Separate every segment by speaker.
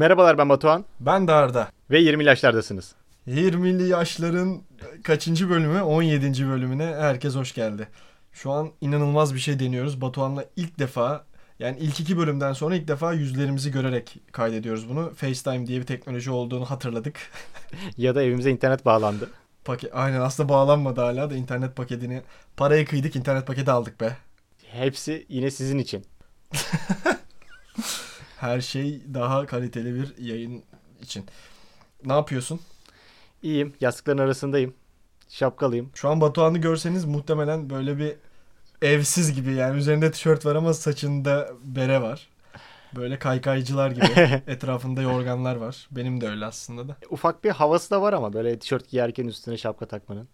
Speaker 1: Merhabalar ben Batuhan
Speaker 2: Ben de Arda.
Speaker 1: ve 20 yaşlardasınız.
Speaker 2: 20'li yaşların kaçıncı bölümü? 17. bölümüne herkes hoş geldi. Şu an inanılmaz bir şey deniyoruz. Batuhan'la ilk defa yani ilk iki bölümden sonra ilk defa yüzlerimizi görerek kaydediyoruz bunu. FaceTime diye bir teknoloji olduğunu hatırladık.
Speaker 1: Ya da evimize internet bağlandı.
Speaker 2: Paket, aynen aslında bağlanmadı hala da internet paketini parayı kıydık internet paketi aldık be.
Speaker 1: Hepsi yine sizin için.
Speaker 2: Her şey daha kaliteli bir yayın için. Ne yapıyorsun?
Speaker 1: İyiyim, yastıkların arasındayım. Şapkalıyım.
Speaker 2: Şu an Batuhan'ı görseniz muhtemelen böyle bir evsiz gibi yani üzerinde tişört var ama saçında bere var. Böyle kaykaycılar gibi etrafında yorganlar var. Benim de öyle aslında da.
Speaker 1: Ufak bir havası da var ama böyle tişört giyerken üstüne şapka takmanın.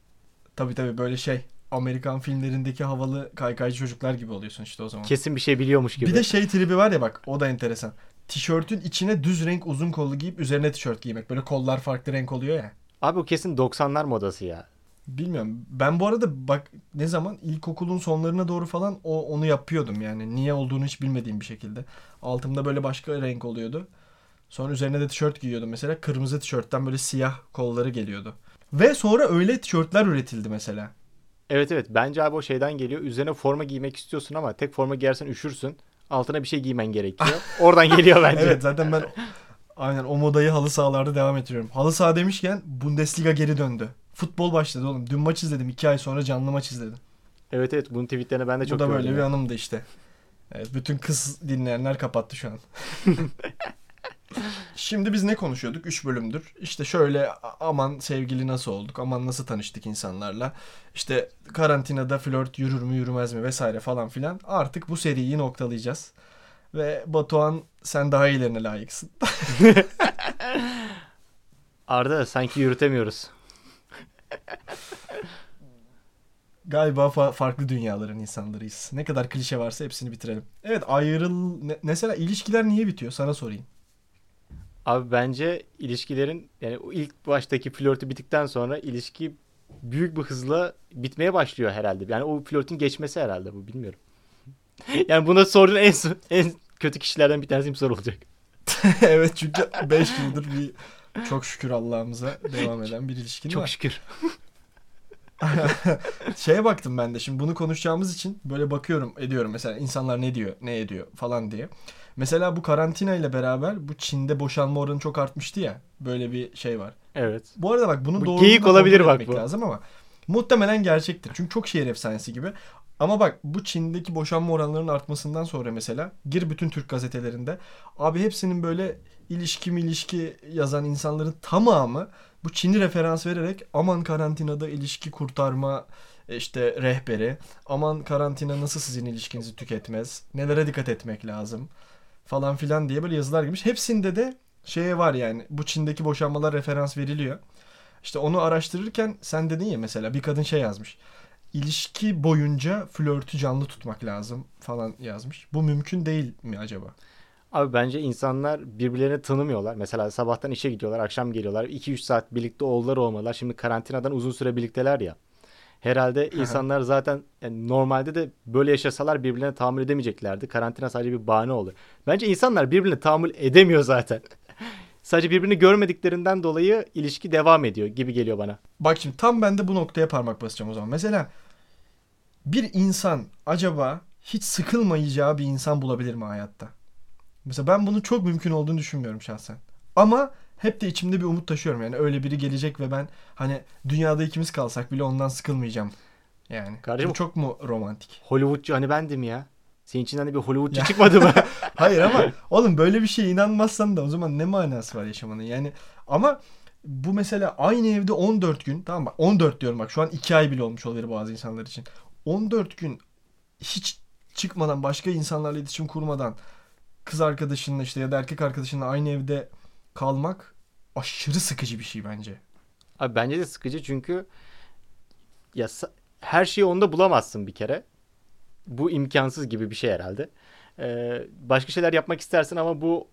Speaker 2: Tabii tabii böyle şey Amerikan filmlerindeki havalı kaykaycı çocuklar gibi oluyorsun işte o zaman.
Speaker 1: Kesin bir şey biliyormuş gibi.
Speaker 2: Bir de şey tribi var ya bak o da enteresan. Tişörtün içine düz renk uzun kollu giyip üzerine tişört giymek. Böyle kollar farklı renk oluyor ya.
Speaker 1: Abi o kesin 90'lar modası ya.
Speaker 2: Bilmiyorum. Ben bu arada bak ne zaman ilkokulun sonlarına doğru falan o onu yapıyordum yani. Niye olduğunu hiç bilmediğim bir şekilde. Altımda böyle başka renk oluyordu. Sonra üzerine de tişört giyiyordum mesela. Kırmızı tişörtten böyle siyah kolları geliyordu. Ve sonra öyle tişörtler üretildi mesela.
Speaker 1: Evet evet bence abi o şeyden geliyor. Üzerine forma giymek istiyorsun ama tek forma giyersen üşürsün. Altına bir şey giymen gerekiyor. Oradan geliyor bence.
Speaker 2: Evet zaten ben aynen o modayı halı sahalarda devam ettiriyorum. Halı saha demişken Bundesliga geri döndü. Futbol başladı oğlum. Dün maç izledim. iki ay sonra canlı maç izledim.
Speaker 1: Evet evet bunun tweetlerini ben de çok
Speaker 2: Bu da böyle
Speaker 1: gördüm
Speaker 2: bir
Speaker 1: ya.
Speaker 2: anımdı işte. Evet, bütün kız dinleyenler kapattı şu an. Şimdi biz ne konuşuyorduk? 3 bölümdür. İşte şöyle aman sevgili nasıl olduk? Aman nasıl tanıştık insanlarla? İşte karantinada flört yürür mü yürümez mi vesaire falan filan. Artık bu seriyi noktalayacağız. Ve Batuhan sen daha iyilerine layıksın.
Speaker 1: Arda sanki yürütemiyoruz.
Speaker 2: Galiba fa- farklı dünyaların insanlarıyız. Ne kadar klişe varsa hepsini bitirelim. Evet ayrıl... ne- mesela ilişkiler niye bitiyor? Sana sorayım.
Speaker 1: Abi bence ilişkilerin yani o ilk baştaki flörtü bittikten sonra ilişki büyük bir hızla bitmeye başlıyor herhalde. Yani o flörtün geçmesi herhalde bu bilmiyorum. yani buna sorduğun en en kötü kişilerden bir tanesi soru olacak.
Speaker 2: evet çünkü 5 yıldır bir çok şükür Allah'ımıza devam eden bir ilişkin
Speaker 1: Çok
Speaker 2: var.
Speaker 1: şükür.
Speaker 2: Şeye baktım ben de şimdi bunu konuşacağımız için böyle bakıyorum ediyorum mesela insanlar ne diyor ne ediyor falan diye. Mesela bu karantina ile beraber bu Çin'de boşanma oranı çok artmıştı ya. Böyle bir şey var.
Speaker 1: Evet.
Speaker 2: Bu arada bak bunu
Speaker 1: Bu
Speaker 2: doğru
Speaker 1: geyik olabilir bak bu.
Speaker 2: lazım ama muhtemelen gerçektir. Çünkü çok şehir efsanesi gibi. Ama bak bu Çin'deki boşanma oranlarının artmasından sonra mesela gir bütün Türk gazetelerinde abi hepsinin böyle ilişki ilişki yazan insanların tamamı bu Çin'i referans vererek aman karantinada ilişki kurtarma işte rehberi aman karantina nasıl sizin ilişkinizi tüketmez nelere dikkat etmek lazım falan filan diye böyle yazılar girmiş. Hepsinde de şeye var yani bu Çin'deki boşanmalar referans veriliyor. İşte onu araştırırken sen dedin ya mesela bir kadın şey yazmış. İlişki boyunca flörtü canlı tutmak lazım falan yazmış. Bu mümkün değil mi acaba?
Speaker 1: Abi bence insanlar birbirlerini tanımıyorlar. Mesela sabahtan işe gidiyorlar, akşam geliyorlar. 2-3 saat birlikte oldular olmalar. Şimdi karantinadan uzun süre birlikteler ya. Herhalde insanlar zaten yani normalde de böyle yaşasalar birbirlerine tahammül edemeyeceklerdi. Karantina sadece bir bahane oldu. Bence insanlar birbirine tahammül edemiyor zaten. sadece birbirini görmediklerinden dolayı ilişki devam ediyor gibi geliyor bana.
Speaker 2: Bak şimdi tam ben de bu noktaya parmak basacağım o zaman. Mesela bir insan acaba hiç sıkılmayacağı bir insan bulabilir mi hayatta? Mesela ben bunun çok mümkün olduğunu düşünmüyorum şahsen. Ama hep de içimde bir umut taşıyorum. Yani öyle biri gelecek ve ben hani dünyada ikimiz kalsak bile ondan sıkılmayacağım. Yani.
Speaker 1: Kardeşim-
Speaker 2: çok mu romantik?
Speaker 1: Hollywoodcu hani bendim ya. Senin için hani bir Hollywoodcu çıkmadı mı?
Speaker 2: Hayır ama oğlum böyle bir şeye inanmazsan da o zaman ne manası var yaşamanın? Yani ama bu mesela aynı evde 14 gün tamam mı? 14 diyorum bak şu an 2 ay bile olmuş olabilir bazı insanlar için. 14 gün hiç çıkmadan başka insanlarla iletişim kurmadan kız arkadaşınla işte ya da erkek arkadaşınla aynı evde kalmak aşırı sıkıcı bir şey bence.
Speaker 1: Abi bence de sıkıcı çünkü ya her şeyi onda bulamazsın bir kere. Bu imkansız gibi bir şey herhalde. Ee, başka şeyler yapmak istersin ama bu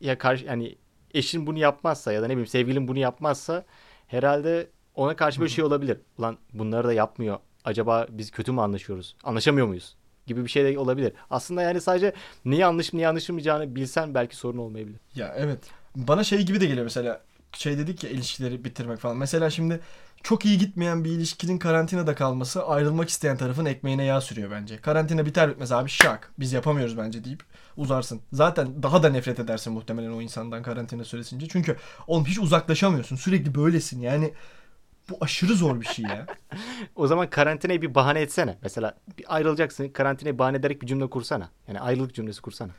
Speaker 1: ya karşı yani eşin bunu yapmazsa ya da ne bileyim sevgilin bunu yapmazsa herhalde ona karşı böyle şey olabilir. Ulan bunları da yapmıyor. Acaba biz kötü mü anlaşıyoruz? Anlaşamıyor muyuz? Gibi bir şey de olabilir. Aslında yani sadece neyi anlaşıp neyi anlaşılmayacağını bilsen belki sorun olmayabilir.
Speaker 2: Ya evet. Bana şey gibi de geliyor mesela. Şey dedik ya ilişkileri bitirmek falan. Mesela şimdi çok iyi gitmeyen bir ilişkinin karantinada kalması ayrılmak isteyen tarafın ekmeğine yağ sürüyor bence. Karantina biter bitmez abi şak biz yapamıyoruz bence deyip uzarsın. Zaten daha da nefret edersin muhtemelen o insandan karantina süresince. Çünkü oğlum hiç uzaklaşamıyorsun. Sürekli böylesin yani. Bu aşırı zor bir şey ya.
Speaker 1: O zaman karantinayı bir bahane etsene. Mesela bir ayrılacaksın. Karantinayı bahane ederek bir cümle kursana. Yani ayrılık cümlesi kursana.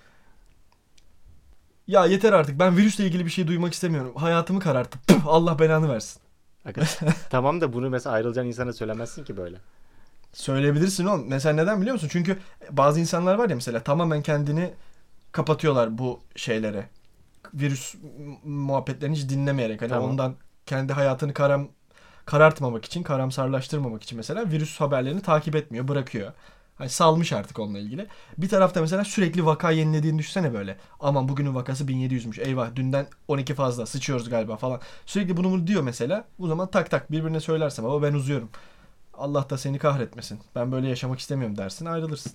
Speaker 2: Ya yeter artık ben virüsle ilgili bir şey duymak istemiyorum. Hayatımı kararttı. Puh, Allah belanı versin.
Speaker 1: Tamam da bunu mesela ayrılacağın insana söylemezsin ki böyle.
Speaker 2: Söyleyebilirsin oğlum. Mesela neden biliyor musun? Çünkü bazı insanlar var ya mesela tamamen kendini kapatıyorlar bu şeylere. Virüs muhabbetlerini hiç dinlemeyerek. Hani
Speaker 1: Tamam.
Speaker 2: ondan kendi hayatını karam karartmamak için, karamsarlaştırmamak için mesela virüs haberlerini takip etmiyor, bırakıyor. Hani salmış artık onunla ilgili. Bir tarafta mesela sürekli vaka yenilediğini düşünsene böyle. Aman bugünün vakası 1700'müş. Eyvah dünden 12 fazla sıçıyoruz galiba falan. Sürekli bunu diyor mesela. Bu zaman tak tak birbirine söylerse baba ben uzuyorum. Allah da seni kahretmesin. Ben böyle yaşamak istemiyorum dersin ayrılırsın.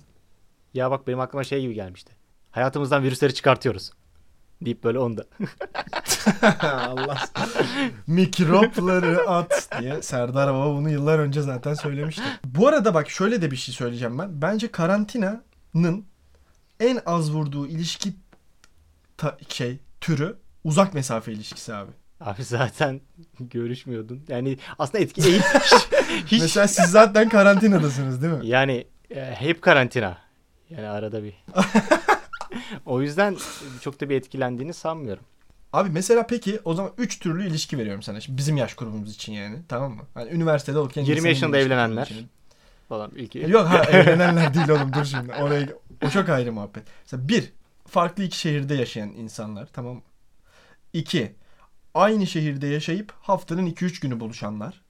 Speaker 1: Ya bak benim aklıma şey gibi gelmişti. Hayatımızdan virüsleri çıkartıyoruz. Deyip böyle onda.
Speaker 2: Allah. Mikropları at diye Serdar Baba bunu yıllar önce zaten söylemişti. Bu arada bak şöyle de bir şey söyleyeceğim ben. Bence karantinanın en az vurduğu ilişki ta- şey türü uzak mesafe ilişkisi abi.
Speaker 1: Abi zaten görüşmüyordun. Yani aslında etki hiç, hiç
Speaker 2: Mesela siz zaten karantinadasınız değil mi?
Speaker 1: yani e, hep karantina. Yani arada bir. o yüzden çok da bir etkilendiğini sanmıyorum.
Speaker 2: Abi mesela peki o zaman 3 türlü ilişki veriyorum sana. Şimdi bizim yaş grubumuz için yani. Tamam mı? Hani üniversitede okurken
Speaker 1: 20
Speaker 2: lisenin
Speaker 1: yaşında evlenenler.
Speaker 2: için.
Speaker 1: Falan ilki.
Speaker 2: Yok ha evlenenler değil oğlum dur şimdi. Oraya, o çok ayrı muhabbet. Mesela bir, farklı iki şehirde yaşayan insanlar tamam mı? İki, aynı şehirde yaşayıp haftanın 2-3 günü buluşanlar.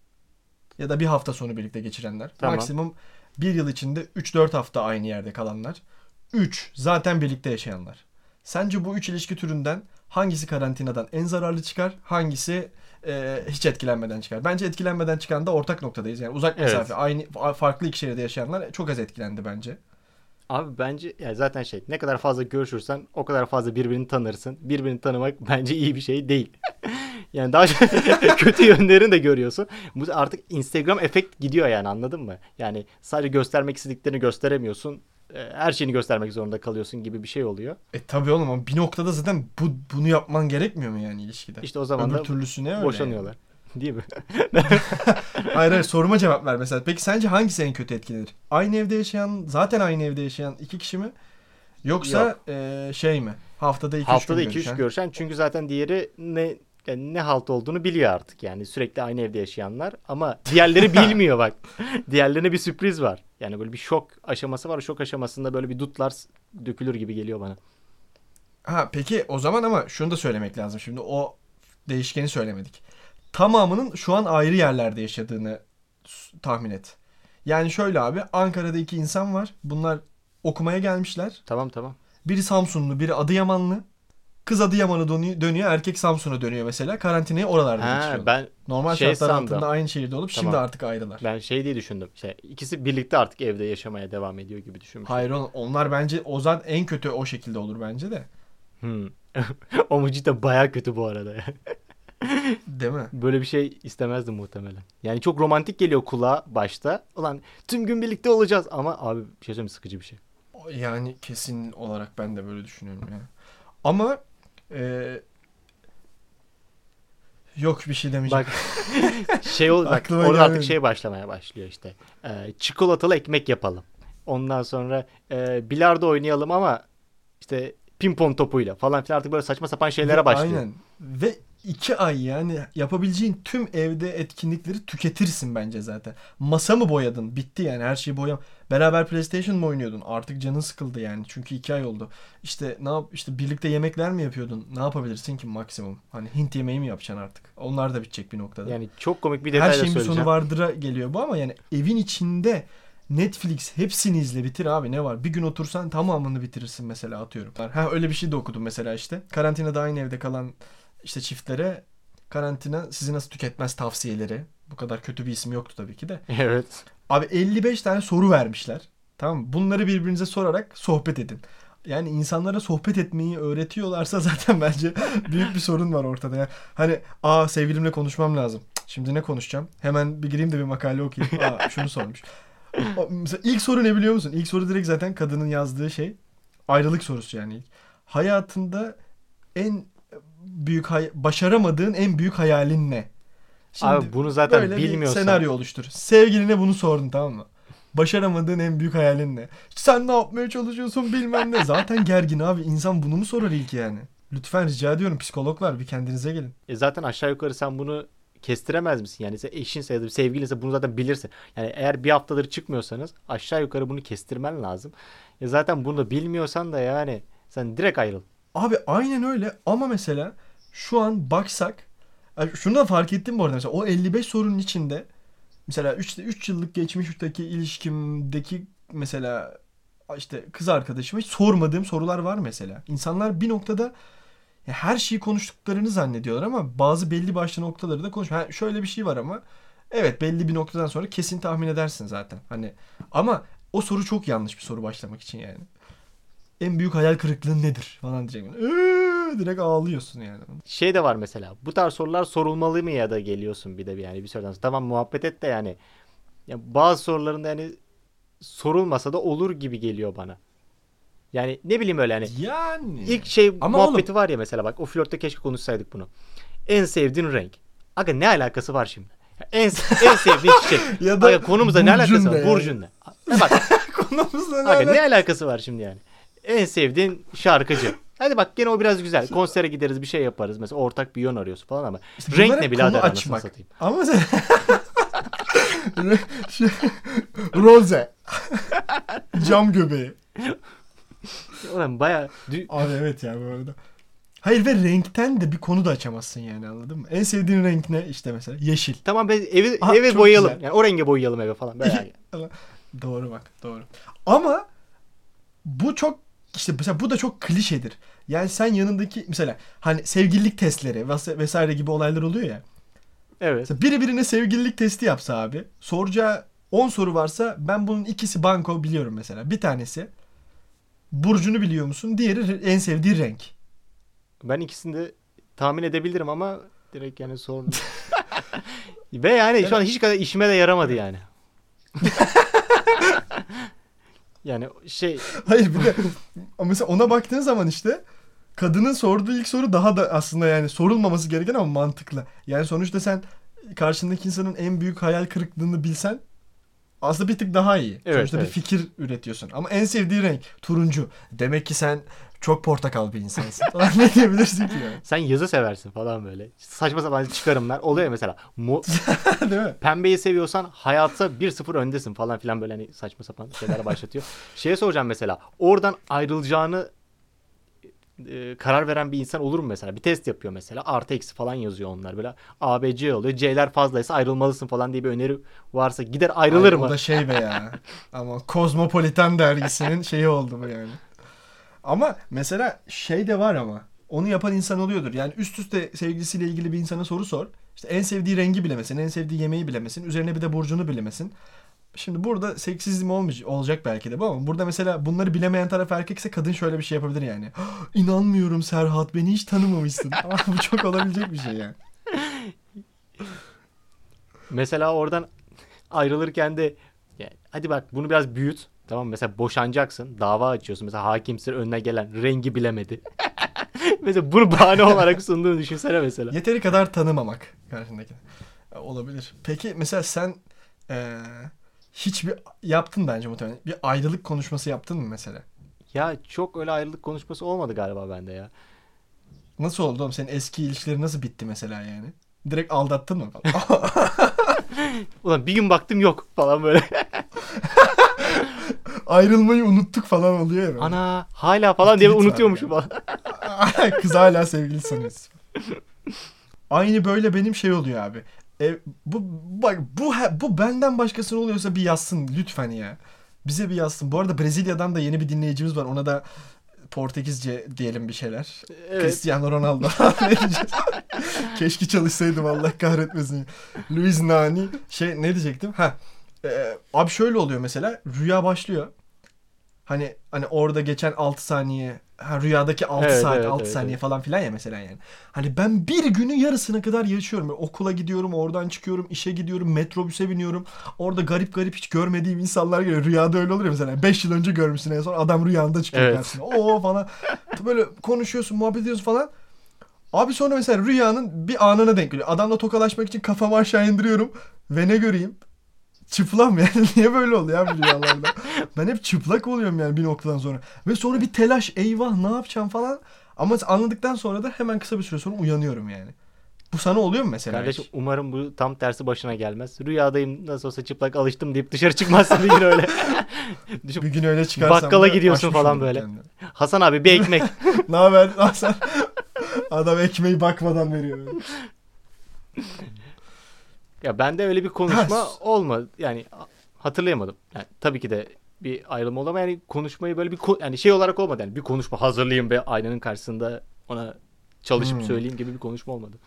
Speaker 2: Ya da bir hafta sonu birlikte geçirenler.
Speaker 1: Tamam.
Speaker 2: Maksimum bir yıl içinde 3-4 hafta aynı yerde kalanlar. 3. Zaten birlikte yaşayanlar. Sence bu üç ilişki türünden hangisi karantinadan en zararlı çıkar? Hangisi e, hiç etkilenmeden çıkar? Bence etkilenmeden çıkan da ortak noktadayız. Yani uzak
Speaker 1: Evet.
Speaker 2: mesafe, aynı farklı iki şehirde yaşayanlar çok az etkilendi bence.
Speaker 1: Abi bence yani zaten şey ne kadar fazla görüşürsen o kadar fazla birbirini tanırsın. Birbirini tanımak bence iyi bir şey değil. yani daha kötü yönlerini de görüyorsun. Bu artık Instagram efekt gidiyor yani anladın mı? Yani sadece göstermek istediklerini gösteremiyorsun. Ee, Her şeyini göstermek zorunda kalıyorsun gibi bir şey oluyor.
Speaker 2: E tabii oğlum ama bir noktada zaten bu, bunu yapman gerekmiyor mu yani ilişkide?
Speaker 1: İşte o zaman
Speaker 2: Öbür
Speaker 1: da
Speaker 2: türlüsü ne öyle
Speaker 1: boşanıyorlar. Değil mi?
Speaker 2: yani? Hayır hayır soruma cevap ver mesela. Peki sence hangisi en kötü etkilenir? Aynı evde yaşayan, zaten aynı evde yaşayan iki kişi mi? Yoksa
Speaker 1: Yok.
Speaker 2: e, şey mi? Haftada 2-3
Speaker 1: Haftada
Speaker 2: gün
Speaker 1: 2-3
Speaker 2: görüşen?
Speaker 1: görüşen çünkü zaten diğeri ne yani ne halt olduğunu biliyor artık yani sürekli aynı evde yaşayanlar ama diğerleri bilmiyor bak. Diğerlerine bir sürpriz var. Yani böyle bir şok aşaması var. O şok aşamasında böyle bir dutlar dökülür gibi geliyor bana.
Speaker 2: Ha peki o zaman ama şunu da söylemek lazım. Şimdi o değişkeni söylemedik. Tamamının şu an ayrı yerlerde yaşadığını tahmin et. Yani şöyle abi Ankara'da iki insan var. Bunlar okumaya gelmişler.
Speaker 1: Tamam tamam.
Speaker 2: Biri Samsunlu, biri Adıyamanlı. Kız Adıyaman'a dönüyor, dönüyor, erkek Samsun'a dönüyor mesela. Karantinayı oralarda
Speaker 1: Ha,
Speaker 2: geçiriyorlar.
Speaker 1: ben
Speaker 2: Normal
Speaker 1: şey
Speaker 2: şartlar
Speaker 1: sandım.
Speaker 2: altında aynı şehirde olup şimdi
Speaker 1: Tamam.
Speaker 2: artık ayrılar.
Speaker 1: ben şey diye düşündüm. İşte ikisi birlikte artık evde yaşamaya devam ediyor gibi düşünmüştüm.
Speaker 2: Hayır onlar bence o zaten en kötü o şekilde olur bence de.
Speaker 1: Hmm. o de baya kötü bu arada.
Speaker 2: Değil mi?
Speaker 1: Böyle bir şey istemezdim muhtemelen. Yani çok romantik geliyor kulağa başta. Ulan tüm gün birlikte olacağız ama abi bir şey söyleyeyim sıkıcı bir şey.
Speaker 2: Yani kesin olarak ben de böyle düşünüyorum ya. Ama e, yok bir şey demeyeceğim.
Speaker 1: Bak şey ol, bak orada
Speaker 2: gelmedi.
Speaker 1: artık şey başlamaya başlıyor işte. Ee, çikolatalı ekmek yapalım. Ondan sonra e, bilardo oynayalım ama işte pimpon topuyla falan filan artık böyle saçma sapan şeylere başlıyor.
Speaker 2: Aynen. Ve iki ay yani yapabileceğin tüm evde etkinlikleri tüketirsin bence zaten. Masa mı boyadın? Bitti yani her şeyi boyam. Beraber PlayStation mı oynuyordun? Artık canın sıkıldı yani. Çünkü iki ay oldu. İşte ne yap işte birlikte yemekler mi yapıyordun? Ne yapabilirsin ki maksimum? Hani Hint yemeği mi yapacaksın artık? Onlar da bitecek bir noktada.
Speaker 1: Yani çok komik bir
Speaker 2: her
Speaker 1: detay da
Speaker 2: şeyin bir sonu vardıra geliyor bu ama yani evin içinde Netflix hepsini izle bitir abi ne var? Bir gün otursan tamamını bitirirsin mesela atıyorum. Ha öyle bir şey de okudum mesela işte. Karantinada aynı evde kalan işte çiftlere karantina sizi nasıl tüketmez tavsiyeleri. Bu kadar kötü bir isim yoktu tabii ki de.
Speaker 1: Evet.
Speaker 2: Abi 55 tane soru vermişler. Tamam mı? Bunları birbirinize sorarak sohbet edin. Yani insanlara sohbet etmeyi öğretiyorlarsa zaten bence büyük bir sorun var ortada. Yani hani aa sevgilimle konuşmam lazım. Şimdi ne konuşacağım? Hemen bir gireyim de bir makale okuyayım. Aa şunu sormuş. Mesela ilk soru ne biliyor musun? İlk soru direkt zaten kadının yazdığı şey. Ayrılık sorusu yani. ilk. Hayatında en büyük başaramadığın en büyük hayalin ne? Şimdi
Speaker 1: Abi bunu zaten
Speaker 2: böyle bir
Speaker 1: bilmiyorsan.
Speaker 2: senaryo oluştur. Sevgiline bunu sordun tamam mı? Başaramadığın en büyük hayalin ne? Sen ne yapmaya çalışıyorsun bilmem ne. Zaten gergin abi. İnsan bunu mu sorar ilk yani? Lütfen rica ediyorum psikologlar bir kendinize gelin.
Speaker 1: E zaten aşağı yukarı sen bunu kestiremez misin? Yani sen eşinse ya da sevgilinse bunu zaten bilirsin. Yani eğer bir haftadır çıkmıyorsanız aşağı yukarı bunu kestirmen lazım. E zaten bunu da bilmiyorsan da yani sen direkt ayrıl.
Speaker 2: Abi aynen öyle ama mesela şu an baksak yani şunu da fark ettim bu arada mesela o 55 sorunun içinde mesela 3 3 yıllık geçmişteki ilişkimdeki mesela işte kız arkadaşıma hiç sormadığım sorular var mesela. İnsanlar bir noktada her şeyi konuştuklarını zannediyorlar ama bazı belli başlı noktaları da konuşmuyor. Ha, şöyle bir şey var ama evet belli bir noktadan sonra kesin tahmin edersin zaten. Hani ama o soru çok yanlış bir soru başlamak için yani. En büyük hayal kırıklığın nedir falan diyecek. Iıı, direkt ağlıyorsun yani.
Speaker 1: Şey de var mesela. Bu tarz sorular sorulmalı mı ya da geliyorsun bir de yani bir süreden sonra. Tamam muhabbet et de yani. Ya bazı soruların da yani sorulmasa da olur gibi geliyor bana. Yani ne bileyim öyle hani.
Speaker 2: Yani.
Speaker 1: İlk şey
Speaker 2: Ama
Speaker 1: muhabbeti var ya mesela bak o flörtte keşke konuşsaydık bunu. En sevdiğin renk. Aga ne alakası var şimdi? En, en sevdiğin çiçek.
Speaker 2: Ya da
Speaker 1: Aga konumuzda ne alakası var?
Speaker 2: yani?
Speaker 1: Burcun ne? Ya bak
Speaker 2: Konumuzla ne
Speaker 1: aga
Speaker 2: alakası-
Speaker 1: ne alakası var şimdi yani? En sevdiğin şarkıcı. Hadi bak gene o biraz güzel. Konsere gideriz bir şey yaparız. Mesela ortak bir yön arıyorsun falan ama.
Speaker 2: İşte
Speaker 1: renk ne birader anasını satayım.
Speaker 2: Ama mesela Rose. Cam göbeği.
Speaker 1: Ulan baya
Speaker 2: Abi evet ya bu arada. Hayır ve renkten de bir konu da açamazsın yani anladın mı? En sevdiğin renk ne? İşte mesela yeşil.
Speaker 1: Tamam ben evi
Speaker 2: Aha, çok
Speaker 1: boyayalım.
Speaker 2: güzel.
Speaker 1: Yani o renge boyayalım eve falan. Böyle.
Speaker 2: doğru bak doğru. Ama bu çok işte mesela bu da çok klişedir. Yani sen yanındaki mesela hani sevgililik testleri ves- vesaire gibi olaylar oluyor ya.
Speaker 1: evet.
Speaker 2: Mesela biri birine sevgililik testi yapsa abi. Soracağı 10 soru varsa ben bunun ikisi banko biliyorum mesela. Bir tanesi burcunu biliyor musun? Diğeri en sevdiği renk.
Speaker 1: Ben ikisini de tahmin edebilirim ama direkt yani sorun. Ve yani şu an hiç kadar işime de yaramadı yani. yani şey
Speaker 2: Hayır bir de mesela ona baktığın zaman işte kadının sorduğu ilk soru daha da aslında yani sorulmaması gereken ama mantıklı. Yani sonuçta sen karşındaki insanın en büyük hayal kırıklığını bilsen aslında bir tık daha iyi.
Speaker 1: Evet,
Speaker 2: sonuçta
Speaker 1: evet.
Speaker 2: bir fikir üretiyorsun. Ama en sevdiği renk turuncu. Demek ki sen çok portakal bir insansın. Falan ne diyebilirsin ki yani?
Speaker 1: sen yazı seversin falan böyle. Saçma sapan çıkarımlar oluyor ya mesela. Mu-
Speaker 2: Değil mi?
Speaker 1: pembeyi seviyorsan hayatta 1-0 öndesin falan filan böyle hani saçma sapan şeyler başlatıyor. Şeye soracağım mesela. Oradan ayrılacağını e, karar veren bir insan olur mu mesela? Bir test yapıyor mesela. Artı eksi falan yazıyor onlar böyle. A, B, C oluyor. C'ler fazlaysa ayrılmalısın falan diye bir öneri varsa gider ayrılır
Speaker 2: Ay,
Speaker 1: mı?
Speaker 2: O da şey be ya. Ama Kozmopolitan dergisinin şeyi oldu bu yani. Ama mesela şey de var ama. Onu yapan insan oluyordur. Yani üst üste sevgilisiyle ilgili bir insana soru sor. İşte en sevdiği rengi bilemesin, en sevdiği yemeği bilemesin, üzerine bir de burcunu bilemesin. Şimdi burada seksizm olmayacak, olacak belki de bu ama burada mesela bunları bilemeyen taraf erkekse kadın şöyle bir şey yapabilir yani. İnanmıyorum Serhat beni hiç tanımamışsın. Bu çok olabilecek bir şey yani.
Speaker 1: Mesela oradan ayrılırken de ya, hadi bak bunu biraz büyüt. Tamam mesela boşanacaksın. Dava açıyorsun. Mesela hakimsin önüne gelen rengi bilemedi. mesela bunu bahane olarak sunduğunu düşünsene mesela.
Speaker 2: Yeteri kadar tanımamak karşındakini. Ya, Olabilir. Peki mesela sen eee hiçbir yaptın bence muhtemelen. Bir ayrılık konuşması yaptın mı mesela?
Speaker 1: Ya çok öyle ayrılık konuşması olmadı galiba bende ya.
Speaker 2: Nasıl oldu oğlum? Senin eski ilişkileri nasıl bitti mesela yani? Direkt aldattın mı falan?
Speaker 1: Ulan bir gün baktım yok falan böyle.
Speaker 2: Ayrılmayı unuttuk falan oluyor ya.
Speaker 1: Ana hala falan diye unutuyormuşum falan.
Speaker 2: Kız hala sevgili sanıyorsun. Aynı böyle benim şey oluyor abi. E, bu bak bu bu benden başkasına oluyorsa bir yazsın lütfen ya. Bize bir yazsın. Bu arada Brezilya'dan da yeni bir dinleyicimiz var. Ona da Portekizce diyelim bir şeyler.
Speaker 1: Evet.
Speaker 2: Cristiano Ronaldo. Keşke çalışsaydım Allah kahretmesin. Luis Nani şey ne diyecektim? Ha. E, abi şöyle oluyor mesela. Rüya başlıyor. Hani hani orada geçen 6 saniye ha, rüyadaki 6
Speaker 1: Evet,
Speaker 2: saat
Speaker 1: evet,
Speaker 2: 6
Speaker 1: evet,
Speaker 2: saniye
Speaker 1: evet.
Speaker 2: falan filan ya mesela yani. Hani ben bir günü yarısına kadar yaşıyorum. Böyle okula gidiyorum, oradan çıkıyorum, işe gidiyorum, metrobüse biniyorum. Orada garip garip hiç görmediğim insanlar geliyor. Rüyada öyle olur ya mesela. 5 yıl önce görmüşsün en son adam rüyanda çıkıyor
Speaker 1: Evet.
Speaker 2: karşısına. Oo falan. Böyle konuşuyorsun, muhabbet ediyorsun falan. Abi sonra mesela rüyanın bir anına denk geliyor. Adamla tokalaşmak için kafamı aşağı indiriyorum. Ve ne göreyim? Çıplam yani. Niye böyle oluyor ya bu rüyalarda? Ben hep çıplak oluyorum yani bir noktadan sonra. Ve sonra bir telaş eyvah ne yapacağım falan. Ama anladıktan sonra da hemen kısa bir süre sonra uyanıyorum yani. Bu sana oluyor mu mesela
Speaker 1: Kardeşim
Speaker 2: hiç?
Speaker 1: umarım bu tam tersi başına gelmez. Rüyadayım nasıl olsa çıplak alıştım deyip dışarı çıkmazsın bir gün öyle.
Speaker 2: Bir gün öyle çıkarsam
Speaker 1: Bakkala gidiyorsun falan böyle.
Speaker 2: kendimi.
Speaker 1: Hasan abi bir ekmek.
Speaker 2: ne haber? Hasan? Adam ekmeği bakmadan veriyor.
Speaker 1: Ya bende öyle bir konuşma
Speaker 2: Ha,
Speaker 1: olmadı. Yani hatırlayamadım. Yani tabii ki de bir ayrılma oldu ama yani konuşmayı böyle bir ko- yani şey olarak olmadı. Yani bir konuşma hazırlayayım ve aynanın karşısında ona çalışıp
Speaker 2: Hmm.
Speaker 1: söyleyeyim gibi bir konuşma olmadı.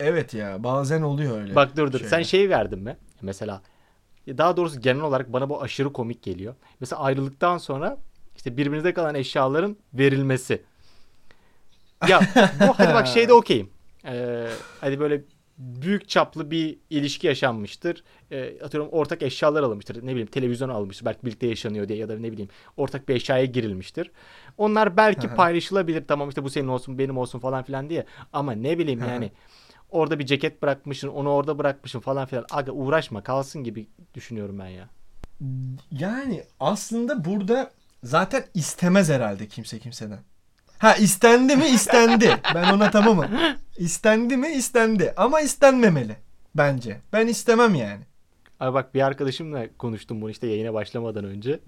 Speaker 2: Evet ya bazen oluyor öyle.
Speaker 1: Bak dur dur. Sen
Speaker 2: şeyler.
Speaker 1: şeyi verdin mi? Mesela daha doğrusu genel olarak bana bu aşırı komik geliyor. Mesela ayrılıktan sonra işte birbirinize kalan eşyaların verilmesi. Ya bu hadi bak şeyde okeyim. Ee, hadi böyle büyük çaplı bir ilişki yaşanmıştır. Ee, atıyorum ortak eşyalar alınmıştır. Ne bileyim televizyon almıştır. Belki birlikte yaşanıyor diye ya da ne bileyim ortak bir eşyaya girilmiştir. Onlar belki paylaşılabilir. Tamam işte bu senin olsun benim olsun falan filan diye. Ama ne bileyim yani orada bir ceket bırakmışsın onu orada bırakmışsın falan filan. Aga uğraşma kalsın gibi düşünüyorum ben ya.
Speaker 2: Yani aslında burada zaten istemez herhalde kimse kimseden. Ha istendi mi istendi. Ben ona tamamım. İstendi mi istendi. Ama istenmemeli. Bence. Ben istemem yani.
Speaker 1: Abi bak bir arkadaşımla konuştum bunu işte yayına başlamadan önce.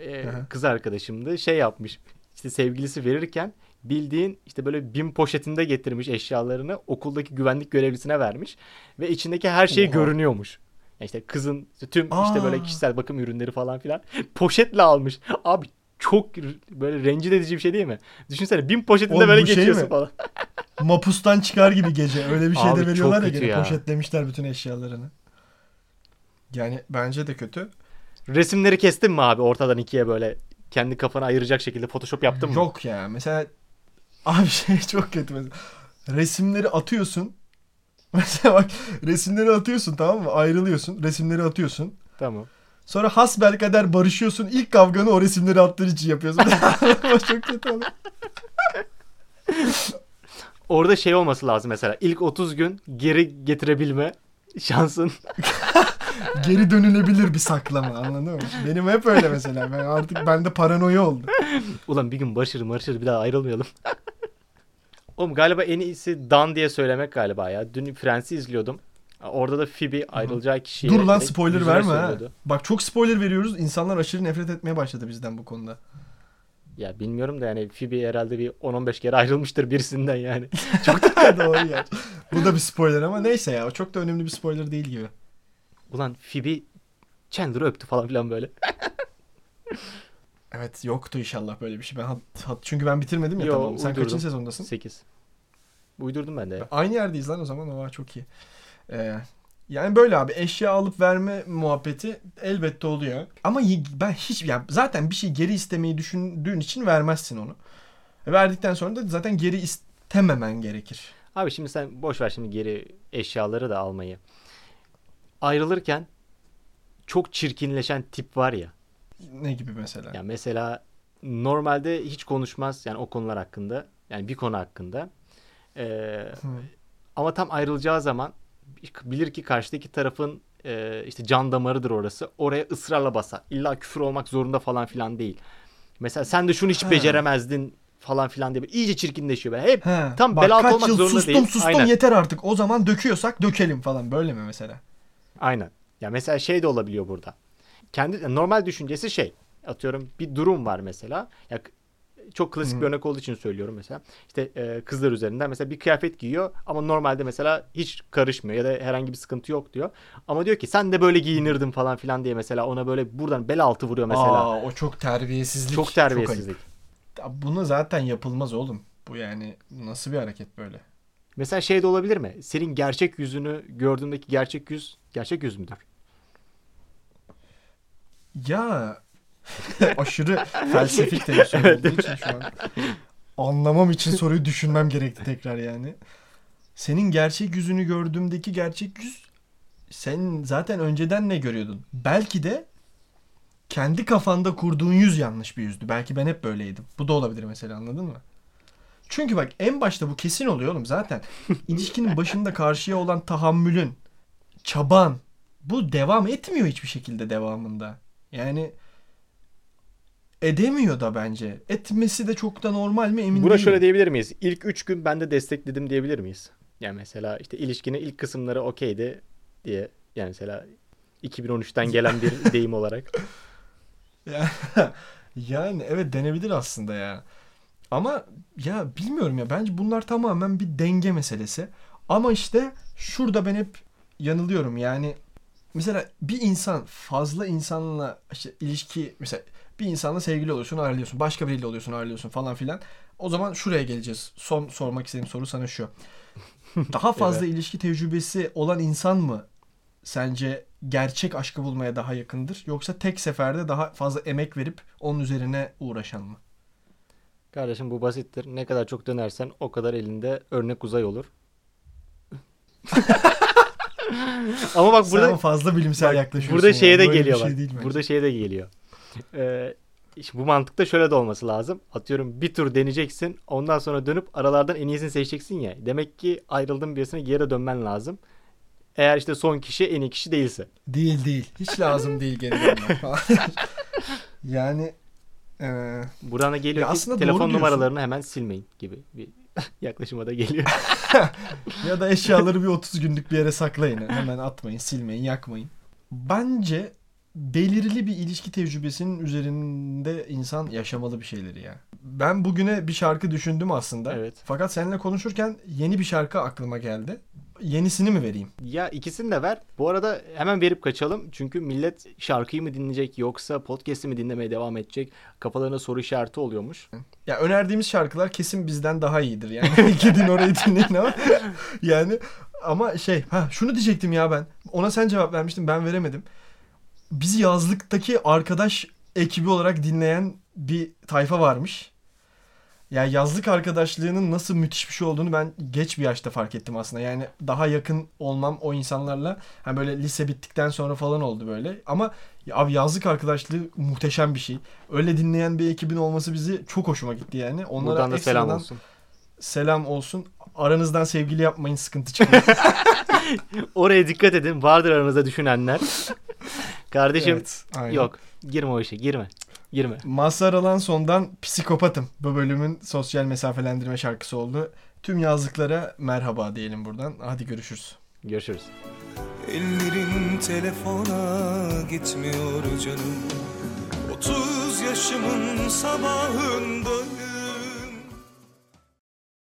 Speaker 1: Ee, kız arkadaşımdı şey yapmış. İşte sevgilisi verirken bildiğin işte böyle bin poşetinde getirmiş eşyalarını okuldaki güvenlik görevlisine vermiş ve içindeki her şey
Speaker 2: Oha.
Speaker 1: görünüyormuş. Yani işte kızın işte tüm işte
Speaker 2: Aa.
Speaker 1: böyle kişisel bakım ürünleri falan filan poşetle almış. Abi çok böyle rencide edici bir şey değil mi? Düşünsene bin poşetinde
Speaker 2: Oğlum
Speaker 1: böyle
Speaker 2: şey
Speaker 1: geçiyorsun
Speaker 2: mi?
Speaker 1: falan.
Speaker 2: Mapustan çıkar gibi gece. Öyle bir şey
Speaker 1: Abi
Speaker 2: de veriyorlar ya gene.
Speaker 1: ya.
Speaker 2: Poşetlemişler bütün eşyalarını. Yani bence de kötü.
Speaker 1: Resimleri kestin mi abi ortadan ikiye böyle kendi kafana ayıracak şekilde photoshop yaptın mı?
Speaker 2: Yok ya. Mesela abi şey çok kötü mesela. Resimleri atıyorsun. Mesela bak resimleri atıyorsun tamam mı? Ayrılıyorsun. Resimleri atıyorsun.
Speaker 1: Tamam.
Speaker 2: Sonra hasbelkader barışıyorsun. İlk kavganı o resimleri attığın için yapıyorsun. Çok kötü olur.
Speaker 1: Orada şey olması lazım mesela. İlk 30 gün geri getirebilme şansın.
Speaker 2: Geri dönülebilir bir saklama anladın mı? Benim hep öyle mesela. Ben artık bende paranoya oldu.
Speaker 1: Ulan bir gün barışırım barışırız bir daha ayrılmayalım. Oğlum galiba en iyisi Dan diye söylemek galiba ya. Dün Friends'i izliyordum. Orada da Phoebe ayrılacağı kişiye...
Speaker 2: Dur lan spoiler verme ha. Bak çok spoiler veriyoruz. İnsanlar aşırı nefret etmeye başladı bizden bu konuda.
Speaker 1: Ya bilmiyorum da yani Phoebe herhalde bir 10-15 kere ayrılmıştır birisinden yani.
Speaker 2: Doğru ya. Bu da bir spoiler ama neyse ya. Çok da önemli bir spoiler değil gibi.
Speaker 1: Ulan Phoebe Chandler'ı öptü falan filan böyle.
Speaker 2: Evet yoktu inşallah böyle bir şey. Ben hat, hat- çünkü ben bitirmedim ya
Speaker 1: Yo,
Speaker 2: tamam. Sen
Speaker 1: uydurdum.
Speaker 2: kaçıncı sezondasın?
Speaker 1: 8. Uydurdum ben de ya.
Speaker 2: Aynı yerdeyiz lan o zaman. O çok iyi. Ee, yani böyle abi eşya alıp verme muhabbeti elbette oluyor. Ama ben hiç yani zaten bir şey geri istemeyi düşündüğün için vermezsin onu. E, Verdikten sonra da zaten geri istememen gerekir.
Speaker 1: Abi şimdi sen boş ver şimdi geri eşyaları da almayı. Ayrılırken çok çirkinleşen tip var ya.
Speaker 2: Ne gibi mesela?
Speaker 1: Ya mesela normalde hiç konuşmaz yani o konular hakkında. Yani bir konu hakkında. Ee, ama tam ayrılacağı zaman bilir ki karşıdaki tarafın e, işte can damarıdır orası. Oraya ısrarla basar. İlla küfür olmak zorunda falan filan değil. Mesela sen de şunu hiç
Speaker 2: Ha.
Speaker 1: beceremezdin falan filan diye iyice çirkinleşiyor. Böyle. Hep
Speaker 2: He,
Speaker 1: tam
Speaker 2: bak
Speaker 1: bel altı
Speaker 2: kaç
Speaker 1: olmak
Speaker 2: yıl
Speaker 1: zorunda
Speaker 2: sustum
Speaker 1: değil.
Speaker 2: sustum
Speaker 1: Aynen.
Speaker 2: yeter artık. O zaman döküyorsak dökelim falan. Böyle mi mesela?
Speaker 1: Aynen. Ya mesela şey de olabiliyor burada. Kendi normal düşüncesi şey. Atıyorum bir durum var mesela. Ya çok klasik
Speaker 2: Hı.
Speaker 1: bir örnek olduğu için söylüyorum mesela. İşte e, kızlar üzerinden mesela bir kıyafet giyiyor ama normalde mesela hiç karışmıyor ya da herhangi bir sıkıntı yok diyor. Ama diyor ki sen de böyle giyinirdin falan filan diye mesela ona böyle buradan bel altı vuruyor mesela.
Speaker 2: Aa, o çok terbiyesizlik.
Speaker 1: çok terbiyesizlik.
Speaker 2: Ya Bunu zaten yapılmaz oğlum. Bu yani nasıl bir hareket böyle?
Speaker 1: mesela şey de olabilir mi? Senin gerçek yüzünü gördüğündeki gerçek yüz gerçek yüz müdür?
Speaker 2: Ya Aşırı felsefik bir soru olduğu için şu an anlamam için soruyu düşünmem gerekti tekrar yani. Senin gerçek yüzünü gördüğümdeki gerçek yüz sen zaten önceden ne görüyordun? Belki de kendi kafanda kurduğun yüz yanlış bir yüzdü. Belki ben hep böyleydim. Bu da olabilir mesela anladın mı? Çünkü bak en başta bu kesin oluyor oğlum zaten. İlişkinin başında karşıya olan tahammülün, çaban bu devam etmiyor hiçbir şekilde devamında. Yani edemiyor da bence. Etmesi de çok da normal mi emin
Speaker 1: Buna
Speaker 2: değilim.
Speaker 1: şöyle diyebilir miyiz? İlk 3 gün ben de destekledim diyebilir miyiz? Yani mesela işte ilişkinin ilk kısımları okeydi diye. Yani mesela 2013'ten gelen bir deyim olarak.
Speaker 2: Ya- yani evet denebilir aslında ya. Ama ya bilmiyorum ya bence bunlar tamamen bir denge meselesi. Ama işte şurada ben hep yanılıyorum yani. Mesela bir insan fazla insanla işte ilişki mesela bir insanla sevgili oluyorsun ayrılıyorsun. Başka biriyle oluyorsun ayrılıyorsun falan filan. O zaman şuraya geleceğiz. Son sormak istediğim soru sana şu. Daha fazla ilişki tecrübesi olan insan mı sence gerçek aşkı bulmaya daha yakındır? Yoksa tek seferde daha fazla emek verip onun üzerine uğraşan mı?
Speaker 1: Kardeşim bu basittir. Ne kadar çok dönersen o kadar elinde örnek uzay olur. Ama bak burada
Speaker 2: Sen fazla bilimsel
Speaker 1: Bak,
Speaker 2: yaklaşıyorsun.
Speaker 1: Burada şeye de
Speaker 2: bir
Speaker 1: geliyor
Speaker 2: şey
Speaker 1: bak.
Speaker 2: değil bence.
Speaker 1: burada şeye de geliyor. Ee, işte bu mantıkta şöyle de olması lazım. Atıyorum bir tur deneyeceksin. Ondan sonra dönüp aralardan en iyisini seçeceksin ya. Demek ki ayrıldığın birisine geri dönmen lazım. Eğer işte son kişi en iyi kişi değilse.
Speaker 2: Değil değil. Hiç lazım değil geri dönmek falan. yani eee,
Speaker 1: Burana geliyor ki telefon
Speaker 2: diyorsun.
Speaker 1: numaralarını hemen silmeyin gibi bir yaklaşıma da geliyor.
Speaker 2: ya da eşyaları bir 30 günlük bir yere saklayın. Hemen atmayın, silmeyin, yakmayın. Bence belirli bir ilişki tecrübesinin üzerinde insan yaşamalı bir şeyleri ya. Ben bugüne bir şarkı düşündüm aslında.
Speaker 1: Evet.
Speaker 2: Fakat seninle konuşurken yeni bir şarkı aklıma geldi. Yenisini mi vereyim?
Speaker 1: Ya ikisini de ver. Bu arada hemen verip kaçalım. Çünkü millet şarkıyı mı dinleyecek yoksa podcast'i mi dinlemeye devam edecek? Kafalarına soru işareti oluyormuş.
Speaker 2: Ya önerdiğimiz şarkılar kesin bizden daha iyidir yani. Gidin orayı dinleyin ama. yani ama şey ha şunu diyecektim ya ben. Ona sen cevap vermiştin ben veremedim. Bizi yazlıktaki arkadaş ekibi olarak dinleyen bir tayfa varmış. Ya yazlık arkadaşlığının nasıl müthiş bir şey olduğunu ben geç bir yaşta fark ettim aslında. Yani daha yakın olmam o insanlarla hani böyle lise bittikten sonra falan oldu böyle. Ama ya abi yazlık arkadaşlığı muhteşem bir şey. Öyle dinleyen bir ekibin olması bizi çok hoşuma gitti yani. Onlara
Speaker 1: Buradan da selam olsun.
Speaker 2: Selam olsun. Aranızdan sevgili yapmayın sıkıntı çıkıyor.
Speaker 1: Oraya dikkat edin. Vardır aranızda düşünenler. Kardeşim
Speaker 2: Evet, aynen.
Speaker 1: yok. Girme o işe. Girme. Girme.
Speaker 2: Mazhar Alanson'dan Psikopatım. Bu bölümün sosyal mesafelendirme şarkısı oldu. Tüm yazlıklara merhaba diyelim buradan. Hadi görüşürüz.
Speaker 1: Görüşürüz.
Speaker 3: Ellerin telefona gitmiyor canım 30 yaşımın sabahında